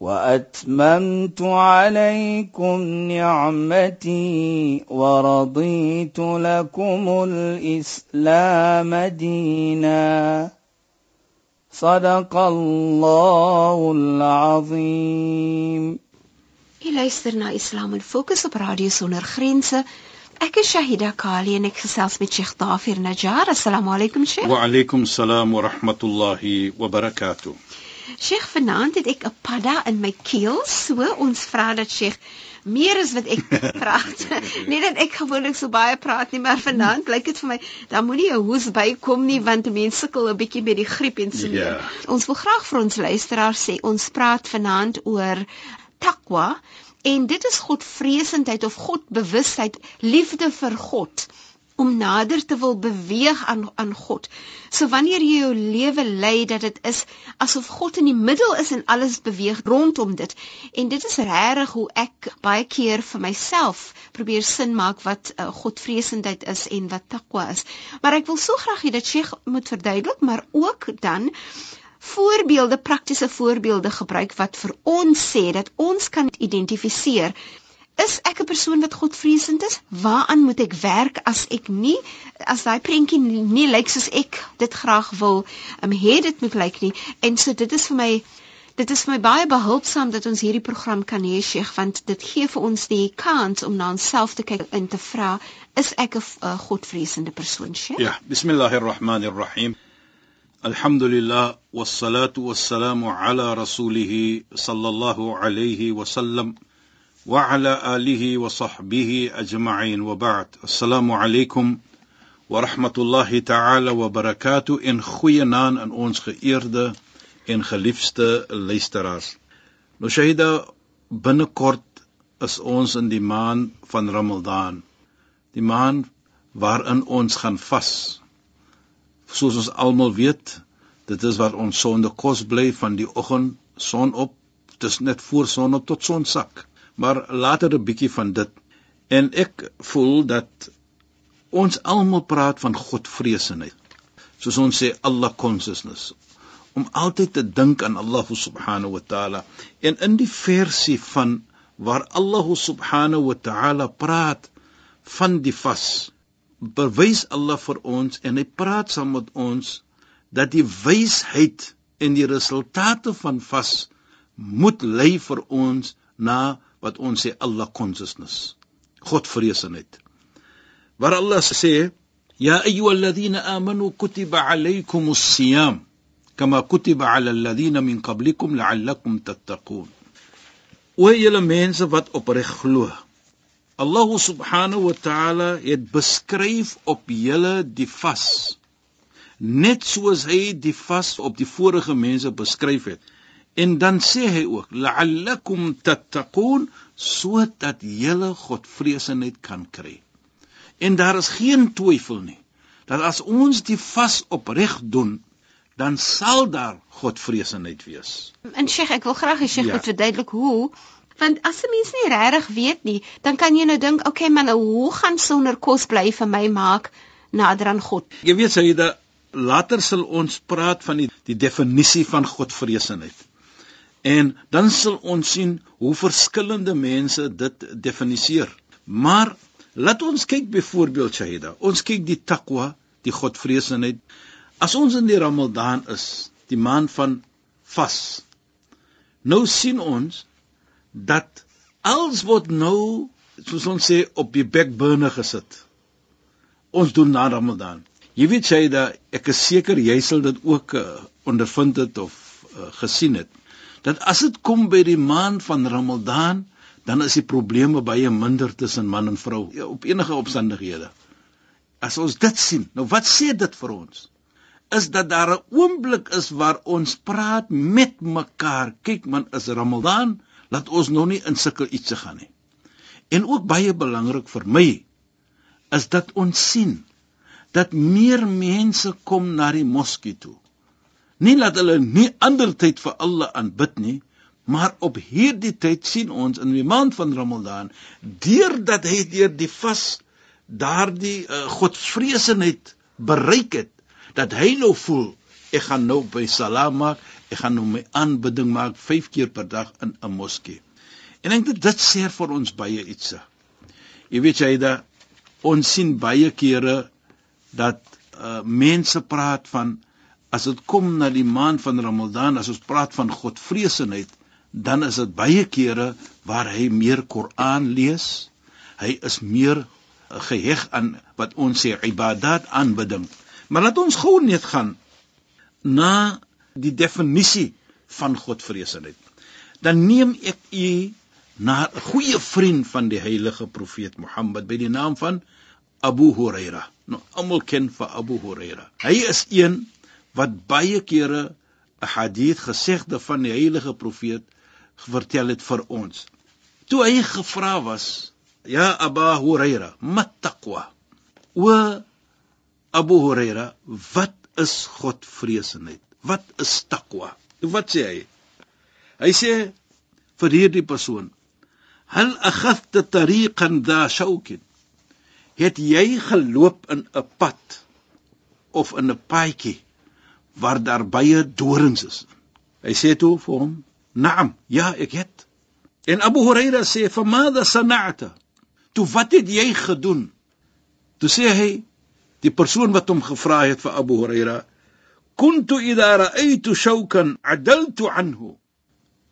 وأتممت عليكم نعمتي ورضيت لكم الإسلام دينا. صدق الله العظيم. إلى إلايسترنا إسلام الفوكس براديو سونر خرينسة أك شاهدة كالي أنك سالس شيخ طافر نجار السلام عليكم شيخ وعليكم السلام ورحمة الله وبركاته Sheikh, vanaand het ek 'n padda in my keel, so ons vra dat Sheikh meer as wat ek praat. nie dat ek gewoonlik so baie praat nie, maar vanaand lyk dit vir my dan moenie 'n hoes bykom nie want mense sukkel 'n bietjie met die griep en so. Ja. Ons wil graag vir ons luisteraars sê ons praat vanaand oor takwa en dit is godvreesendheid of godbewustheid, liefde vir God om nader te wil beweeg aan aan God. So wanneer jy jou lewe lei dat dit is asof God in die middel is en alles beweeg rondom dit. En dit is regtig hoe ek baie keer vir myself probeer sin maak wat uh, Godvreesendheid is en wat takwa is. Maar ek wil so graag hê dat Sheikh moet verduidelik, maar ook dan voorbeelde, praktiese voorbeelde gebruik wat vir ons sê dat ons kan identifiseer Is ek 'n persoon wat godvreesend is? Waaraan moet ek werk as ek nie as daai prentjie nie, nie lyk soos ek dit graag wil um, hê dit moet lyk nie. En so dit is vir my dit is vir my baie behulpsaam dat ons hierdie program kan hê Sheikh want dit gee vir ons die kans om na onsself te kyk en te vra is ek 'n uh, godvreesende persoon Sheikh? Ja, bismillahirrahmanirrahim. Alhamdulillah wassalatu wassalamu ala rasulih sallallahu alayhi wa sallam. وعلى آله وصحبه أجمعين وبعد السلام عليكم ورحمة الله تعالى وبركاته in goeie naam aan ons geëerde en geliefde luisteraars. Nou Shahida, binnekort is ons in die maand van Ramadan. Die maand waarin ons gaan vas. Soos ons almal weet, dit is waar ons sonde kos bly van die oggend son op, dis net voor son op tot sonsak maar later 'n bietjie van dit. En ek voel dat ons almal praat van Godvreesenheid. Soos ons sê Allah consciousness om altyd te dink aan Allah subhanahu wa taala. En in die versie van waar Allah subhanahu wa taala praat van die vas, bewys Allah vir ons en hy praat saam met ons dat die wysheid en die resultate van vas moet lei vir ons na wat ons sê Allah consciousness. Godvreesenheid. Waar Allah sê Ya ayyuhalladhina amanu kutiba alaykumus siyam kama kutiba ala alladhina min qablikum la'allakum tattaqun. O julle mense wat opreg glo. Allah subhanahu wa ta'ala het beskryf op julle die vas. Net soos hy die vas op die vorige mense beskryf het. En dan sê hy ook la'allakum tattaqun sodat julle godvreesenheid kan kry. En daar is geen twyfel nie dat as ons die vas opreg doen, dan sal daar godvreesenheid wees. En Sheikh, ek wil graag hê Sheikh moet ja. verduidelik hoe want as 'n mens nie regtig weet nie, dan kan jy nou dink, okay, man, nou hoe gaan sonder kos bly vir my maak nader aan God? Jy weet sê jy dat later sal ons praat van die, die definisie van godvreesenheid. En dan sal ons sien hoe verskillende mense dit definieer. Maar laat ons kyk byvoorbeeld Shahida. Ons kyk die takwa, die godvreesenheid. As ons in die Ramadan is, die maand van vas. Nou sien ons dat alles word nou soos ons sê op die backburner gesit. Ons doen na Ramadan. Jy weet Shahida, ek is seker jy sal dit ook uh, ondervind het of uh, gesien het dat as dit kom by die maand van Ramadan, dan is die probleme baie minder tussen man en vrou ja, op enige omstandighede. As ons dit sien, nou wat sê dit vir ons? Is dat daar 'n oomblik is waar ons praat met mekaar. Kyk man, is Ramadan, laat ons nou nie in sulke iets gaan nie. En ook baie belangrik vir my is dat ons sien dat meer mense kom na die moskee toe. Nie dat hulle nie ander tyd vir Allah aanbid nie, maar op hierdie tyd sien ons in die maand van Ramadan deurdat hy deur die vas daardie uh, godvreesenheid bereik het dat hy nou voel ek gaan nou by salam maak ek gaan nou my aanbidding maak 5 keer per dag in 'n moskee. En ek dink dit sê vir ons baie iets jy weet jy da ons sien baie kere dat uh, mense praat van as dit kom na die maand van Ramadan as ons praat van godvreesenheid dan is dit baie kere waar hy meer Koran lees hy is meer geheg aan wat ons sê ibadat aanbidding. Maar laat ons gou net gaan na die definisie van godvreesenheid. Dan neem ek u na 'n goeie vriend van die heilige profeet Mohammed by die naam van Abu Huraira. Nou almal ken vir Abu Huraira. Hy is een wat baie kere 'n hadith gesegde van die heilige profeet vertel het vir ons. Toe hy gevra was Ja Aba Huraira, mat taqwa. O Abu Huraira, wat is Godvreesenheid? Wat is taqwa? Wat sê hy? Hy sê vir hierdie persoon: "Hal akhadta tariqan dha shawkin?" Het jy geloop in 'n pad of in 'n paadjie waar daar baie dorings is? Hy sê toe vir hom: "Naam, ja, ek het." En Abu Huraira sê: "Fa madha sana'ta?" Toe wat het jy gedoen? Toe sê hy die persoon wat hom gevra het vir Abu Huraira, "Kuntu idha ra'aytu shawkan adaltu anhu."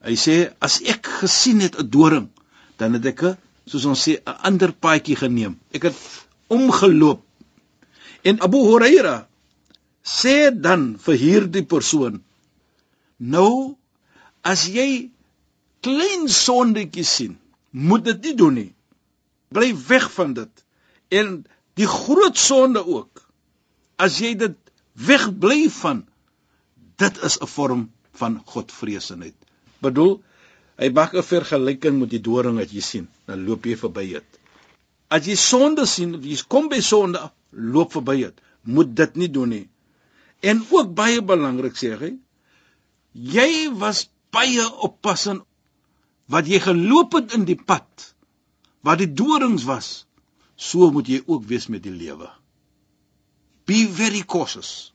Hy sê as ek gesien het 'n doring, dan het ek soos ons sê 'n ander paadjie geneem. Ek het omgeloop. En Abu Huraira sê dan vir hierdie persoon, "Nou as jy klein sondetjies sien, moet dit nie doen nie bly weg van dit. En die groot sonde ook. As jy dit wegbly van dit is 'n vorm van godvreesenheid. Bedoel, hy maak 'n vergelyking met die doring wat jy sien, dan loop jy verby dit. As jy sonde sien, jy kom by sonde, loop verby dit. Moet dit nie doen nie. En ook baie belangrik sê hy, jy was baie oppassend wat jy geloop het in die pad waar die dorings was, so moet jy ook wees met die lewe. Be very cautious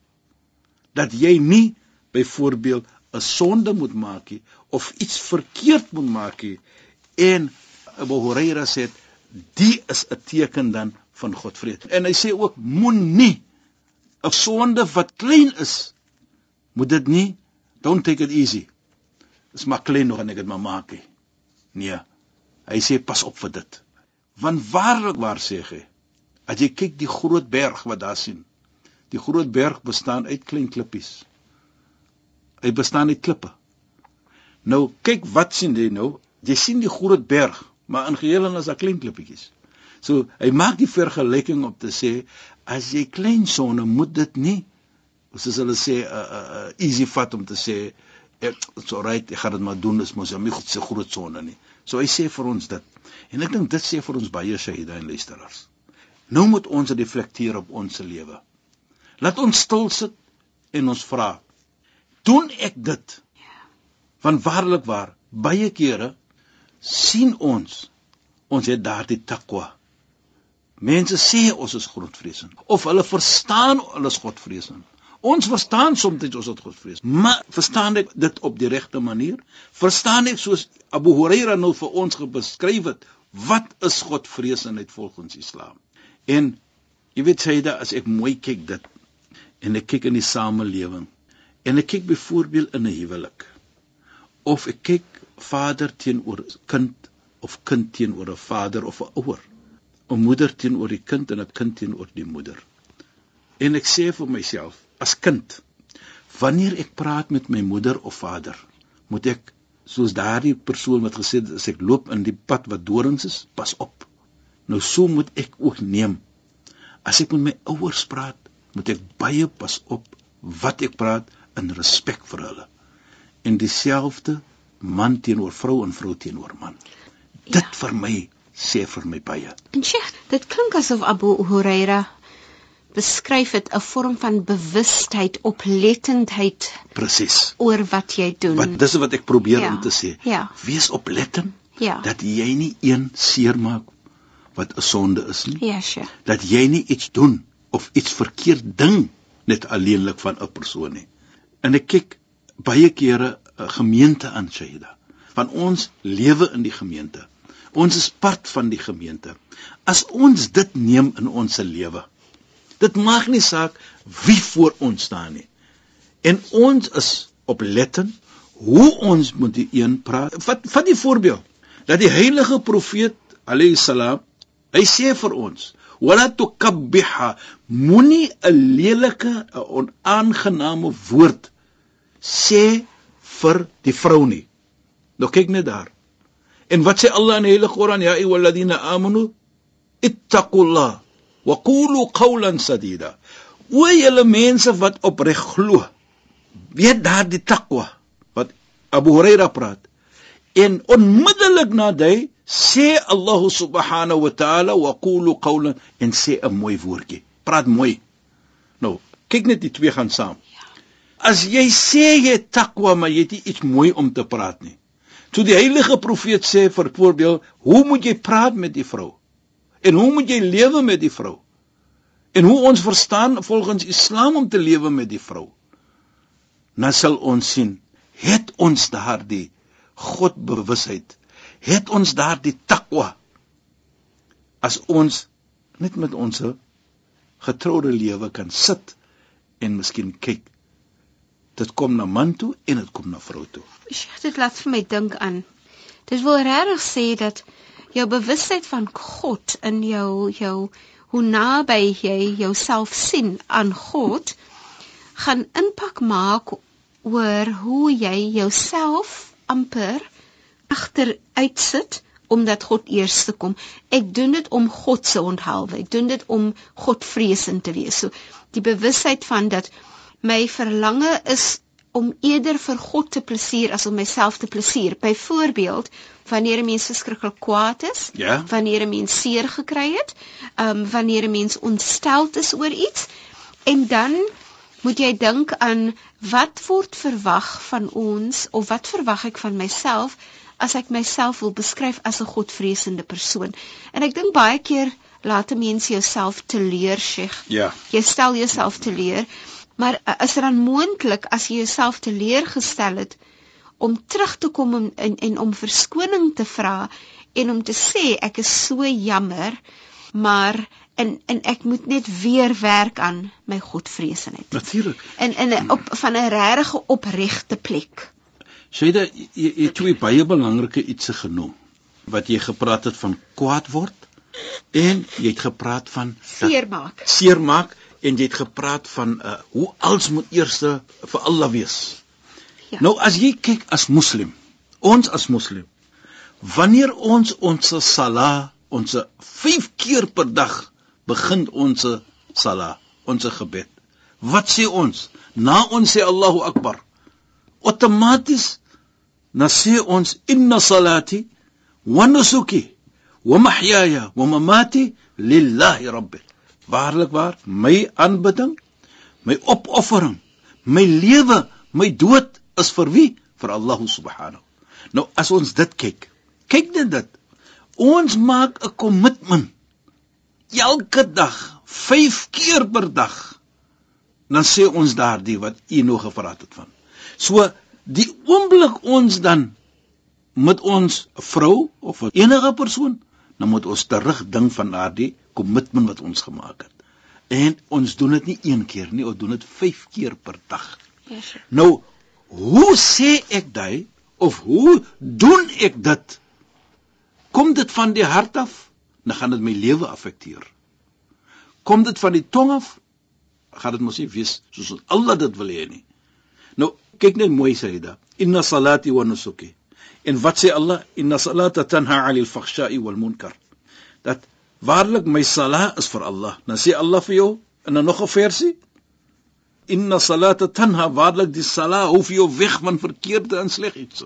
dat jy nie byvoorbeeld 'n sonde moet maak nie of iets verkeerd moet maak nie en Abu Huraira sê die is 'n teken dan van Godvrede. En hy sê ook moenie 'n sonde wat klein is moet dit nie don't take it easy. Dis maar klein nog en ek dit maar maak nie. Nee. Hy sê pas op vir dit. Want waarlik waar sê hy, as jy kyk die groot berg wat daar sien. Die groot berg bestaan uit klein klippies. Hy bestaan uit klippe. Nou kyk wat sien jy nou? Jy sien die groot berg, maar in geheel en is daar klein klippies. So hy maak die vergelyking om te sê as jy klein sonne moet dit nie soos hulle sê 'n uh, uh, easy vat om te sê ek so right ek gaan dit maar doen is mos nie goed se groot sonde nie. So hy sê vir ons dit. En ek dink dit sê vir ons baie Shahida en luisteraars. Nou moet ons reflekteer op ons lewe. Laat ons stil sit en ons vra: Doen ek dit? Want waarlik waar, baie kere sien ons ons het daardie takwa. Mense sê ons is godvreesend of hulle verstaan hulle is godvreesend. Ons verstaan soms ons het God vrees, maar verstaan ek dit op die regte manier? Verstaan ek soos Abu Huraira nou vir ons beskryf het, wat is God vreesendheid volgens Islam? En jy weet sê dit as ek mooi kyk dit en ek kyk in die samelewing en ek kyk byvoorbeeld in 'n huwelik of ek kyk vader teenoor kind of kind teenoor 'n vader of 'n ouer 'n moeder teenoor die kind en 'n kind teenoor die moeder. En ek sê vir myself as kind wanneer ek praat met my moeder of vader moet ek soos daardie persoon wat gesê het as ek loop in die pad wat dorings is pas op. Nou so moet ek ook neem. As ek met my ouers praat moet ek baie pas op wat ek praat in respek vir hulle. En dieselfde man teenoor vrou en vrou teenoor man. Dit ja. vir my sê vir my baie. En Sheikh, dit klink asof Abu Huraira beskryf dit 'n vorm van bewustheid, oplettendheid Presies. oor wat jy doen. Wat dis wat ek probeer Ja. om te sê. Ja. Wees oplettend Ja. dat jy nie een seermaak wat 'n sonde is nie. Ja, Sheikh. Dat jy nie iets doen of iets verkeerd ding net alleenlik van 'n persoon nie. En ek kyk baie kere 'n gemeente aan Shaida. Van ons lewe in die gemeente. Ons is part van die gemeente. As ons dit neem in ons lewe. Dit maak nie saak wie voor ons staan nie. En ons is oplettend hoe ons met die een praat. Vat vat die voorbeeld dat die heilige profeet alayhi salam hy sê vir ons wala tukabbiha moenie 'n lelike 'n onaangename woord sê vir die vrou nie. Nou kyk net daar. En wat sê Allah in die Heilige Koran? Ja ayyuhalladhina amanu ittaqullah wa qulu qawlan sadida. O julle mense wat opreg glo. Weet daardie taqwa wat Abu Huraira praat. En onmiddellik na dit sê Allah subhanahu wa ta'ala wa qulu qawlan en sê 'n mooi woordjie. Praat mooi. Nou, kyk net die twee gaan saam. As jy sê jy takwa maar jy het iets mooi om te praat nie. Toe die heilige profeet sê vir voorbeeld, hoe moet jy praat met die vrou? En hoe moet jy lewe met die vrou? En hoe ons verstaan volgens Islam om te lewe met die vrou? Nou sal ons sien, het ons daardie Godbewusheid, het ons daardie takwa as ons net met ons getroude lewe kan sit en miskien kyk dit kom na man toe en dit kom na vrou toe. Sheikh, dit laat vir my dink aan. Dit wil regtig sê dat jou bewustheid van God in jou jou hoe naby jy jouself sien aan God gaan impak maak oor hoe jy jouself amper agteruit sit omdat God eers te kom. Ek doen dit om God se onthaalwe. Ek doen dit om Godvreesend te wees. So die bewustheid van dat my verlange is om eerder vir God te plesier as om myself te plesier. Byvoorbeeld, wanneer 'n mens verskriklik kwaad is, Ja. wanneer 'n mens seer gekry het, ehm um, wanneer 'n mens ontsteld is oor iets en dan moet jy dink aan wat word verwag van ons of wat verwag ek van myself as ek myself wil beskryf as 'n godvreesende persoon. En ek dink baie keer laat 'n mens jouself teleur, Sheikh. Ja. Jy stel jouself teleur, maar is dit dan moontlik as jy jouself teleurgestel het om terug te kom en, en en om verskoning te vra en om te sê ek is so jammer, maar en en ek moet net weer werk aan my godvreesenheid. Natuurlik. In in op van 'n regte opregte plek. Sê dat jy, jy twee baie belangrike ietsie genoem wat jy gepraat het van kwaad word en jy het gepraat van Seermaak. seermaak en jy het gepraat van uh, hoe alles moet eers vir Allah wees. Ja. Nou as jy kyk as moslim, ons as moslim, wanneer ons ons sala, ons 5 keer per dag begin ons sala, ons gebed. Wat sê ons? Na ons sê Allahu Akbar. Outomaties na sê ons inna salati wa nusuki wa mahyaya wa mamati lillahi rabbil. Waarlik waar, my aanbidding, my opoffering, my lewe, my dood is vir wie? Vir Allah subhanahu. Nou as ons dit kyk, kyk net dit. Ons maak 'n kommitment elke dag, 5 keer per dag. Dan sê ons daardie wat u nog gevra het van. So die oomblik ons dan met ons vrou of enige persoon, dan moet ons terugdink van daardie kommitment wat ons gemaak het. En ons doen dit nie een keer nie, ons doen dit 5 keer per dag. Yes. Nou, hoe sê ek dit of hoe doen ek dit? Kom dit van die hart af, dan gaan dit my lewe affekteer. Kom dit van die tong af, gaan dit mos nie wees soos Allah dit wil hê nie. Nou, kyk net mooi sê hy da. Inna salati wa nusuki. En wat sê Allah? Inna salata tanha 'anil fakhsha'i wal munkar. Dat waarlik my sala is vir Allah. Dan sê Allah vir jou in 'n nog 'n versie Inna salata tanha waarlik die sala hou vir jou weg van verkeerde en sleg iets.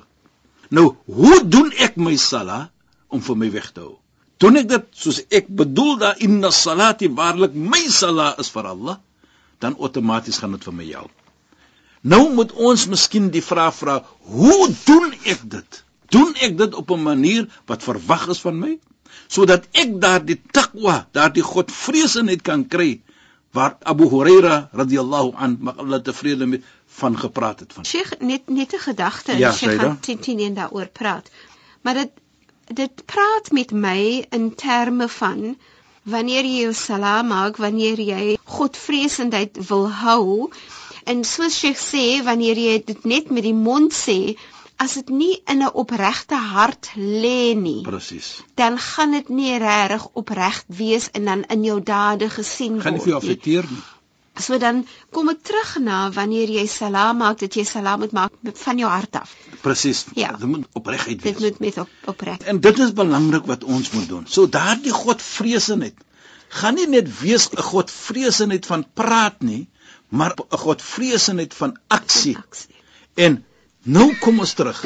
Nou, hoe doen ek my sala om vir my weg te hou? doen ek dit soos ek bedoel daar inna salati waarlik my sala is vir Allah, dan outomaties gaan dit vir my help. Nou moet ons miskien die vraag vra, hoe doen ek dit? Doen ek dit op 'n manier wat verwag is van my? Sodat ek daardie taqwa, daardie godvreesenheid kan kry waar Abu Huraira radhiyallahu an mag Allah tevrede met van gepraat het van. Sheikh net net 'n gedagte, Ja, Sheikh Saida. gaan teen teen een daaroor praat. Maar dit dit praat met my in terme van wanneer jy jou salaam maak, wanneer jy godvreesendheid wil hou en soos Sheikh sê, wanneer jy dit net met die mond sê, as dit nie in 'n opregte hart lê nie, Presies. dan gaan dit nie regtig opreg wees en dan in jou dade gesien Gaan nie word vir jou nie. affekteer nie. So dan kom ek terug na wanneer jy salaam maak, dat jy salaam moet maak van jou hart af. Presies. Ja. Dit moet opregheid Dit wees. moet met op, opreg. En dit is belangrik wat ons moet doen. So daardie godvreesenheid gaan nie net wees 'n godvreesenheid van praat nie, maar 'n godvreesenheid van aksie. En nou kom ons terug.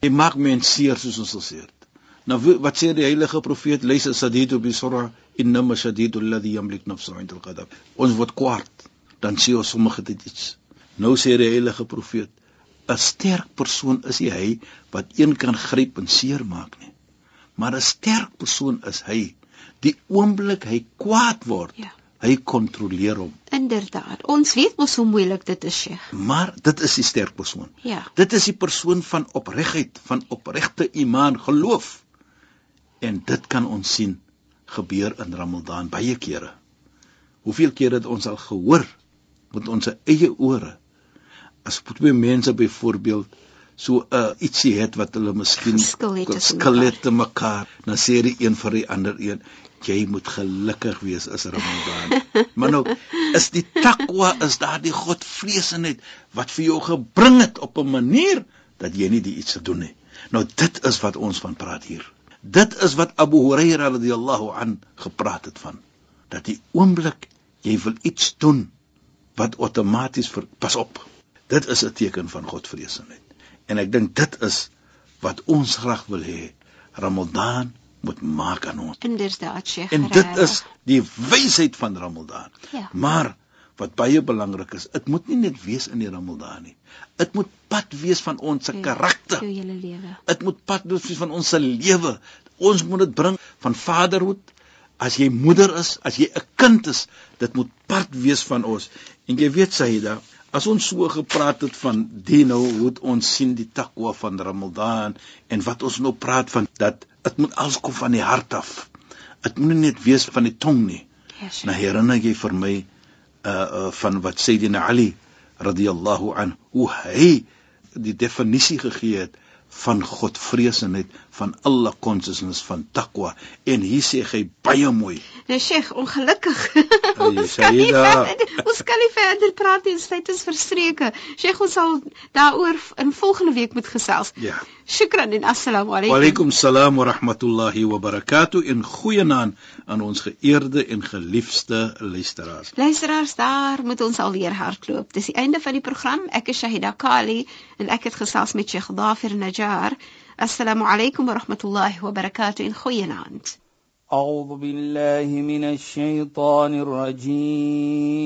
Jy maak mens seer soos ons al sê. het. Nou wat sê die heilige profeet Leisa Sadidu bi surah innama shadidu alladhi yamlik nafsahu 'inda al-qadab. Ons word kwaad, dan sê ons sommige dit iets. Nou sê die heilige profeet 'n sterk persoon is nie hy wat een kan gryp en seermaak nie. Maar 'n sterk persoon is hy die oomblik hy kwaad word, Ja. Hy kontroleer hom. Inderdaad. Ons weet mos hoe moeilik dit is, Sheikh. Maar dit is die sterk persoon. Ja. Dit is die persoon van opregtheid, van opregte iman, geloof. En dit kan ons sien gebeur in Ramadan baie kere. Hoeveel kere het ons al gehoor met ons eie ore as twee mense byvoorbeeld so uh, ietsie het wat hulle miskien geskil mekaar. te mekaar, dan sê die een vir die ander een, jy moet gelukkig wees as Ramadan. maar nou is die takwa is daardie godvreesenheid wat vir jou gebring het op 'n manier dat jy nie die iets gedoen nie. Nou dit is wat ons van praat hier. Dit is wat Abu Huraira radhiyallahu an gepraat het van dat die oomblik jy wil iets doen wat outomaties vir pas op. Dit is 'n teken van godvreesenheid. En ek dink dit is wat ons graag wil hê. Ramadan moet maak aan ons. Inderdaad, Sheikh. En dit is die wysheid van Ramadan. Ja. Maar wat baie belangrik is, dit moet nie net wees in die Ramadan nie. Dit moet pad wees van ons se karakter. Jou hele lewe. Dit moet pad wees van ons se lewe. Ons moet dit bring van vaderhood. As jy moeder is, as jy 'n kind is, dit moet pad wees van ons. En jy weet Saida, as ons so gepraat het van dino, hoe ons sien die takwa van Ramadan en wat ons nou praat van dat dit moet alles kom van die hart af. Dit moet nie net wees van die tong nie. Ja, Sheikh. Nou herinner jy vir my uh, uh van wat Sayyidina Ali radhiyallahu an hoe hy die definisie gegee het van godvreesenheid van alle consciousness van takwa en hier sê hy baie mooi Nou Sheikh, ongelukkig. Ons kan nie verder, ons kan nie verder praat nie, ons tyd is verstreke. Sheikh, ons sal daaroor in volgende week moet gesels. ja Shukran en assalamu alaykum. wa alaykum salaam wa rahmatullahi wa barakatuh en goeienaand aan ons geëerde en geliefde luisteraars Luisteraars, daar moet ons alweer hardloop. Dis die einde van die program. Ek is Shahida Kali en ek het gesels met Sheikh Dafir Najjar. Assalamu alaykum wa rahmatullahi wa barakatuh en goeienaand. أعوذ بالله من الشيطان الرجيم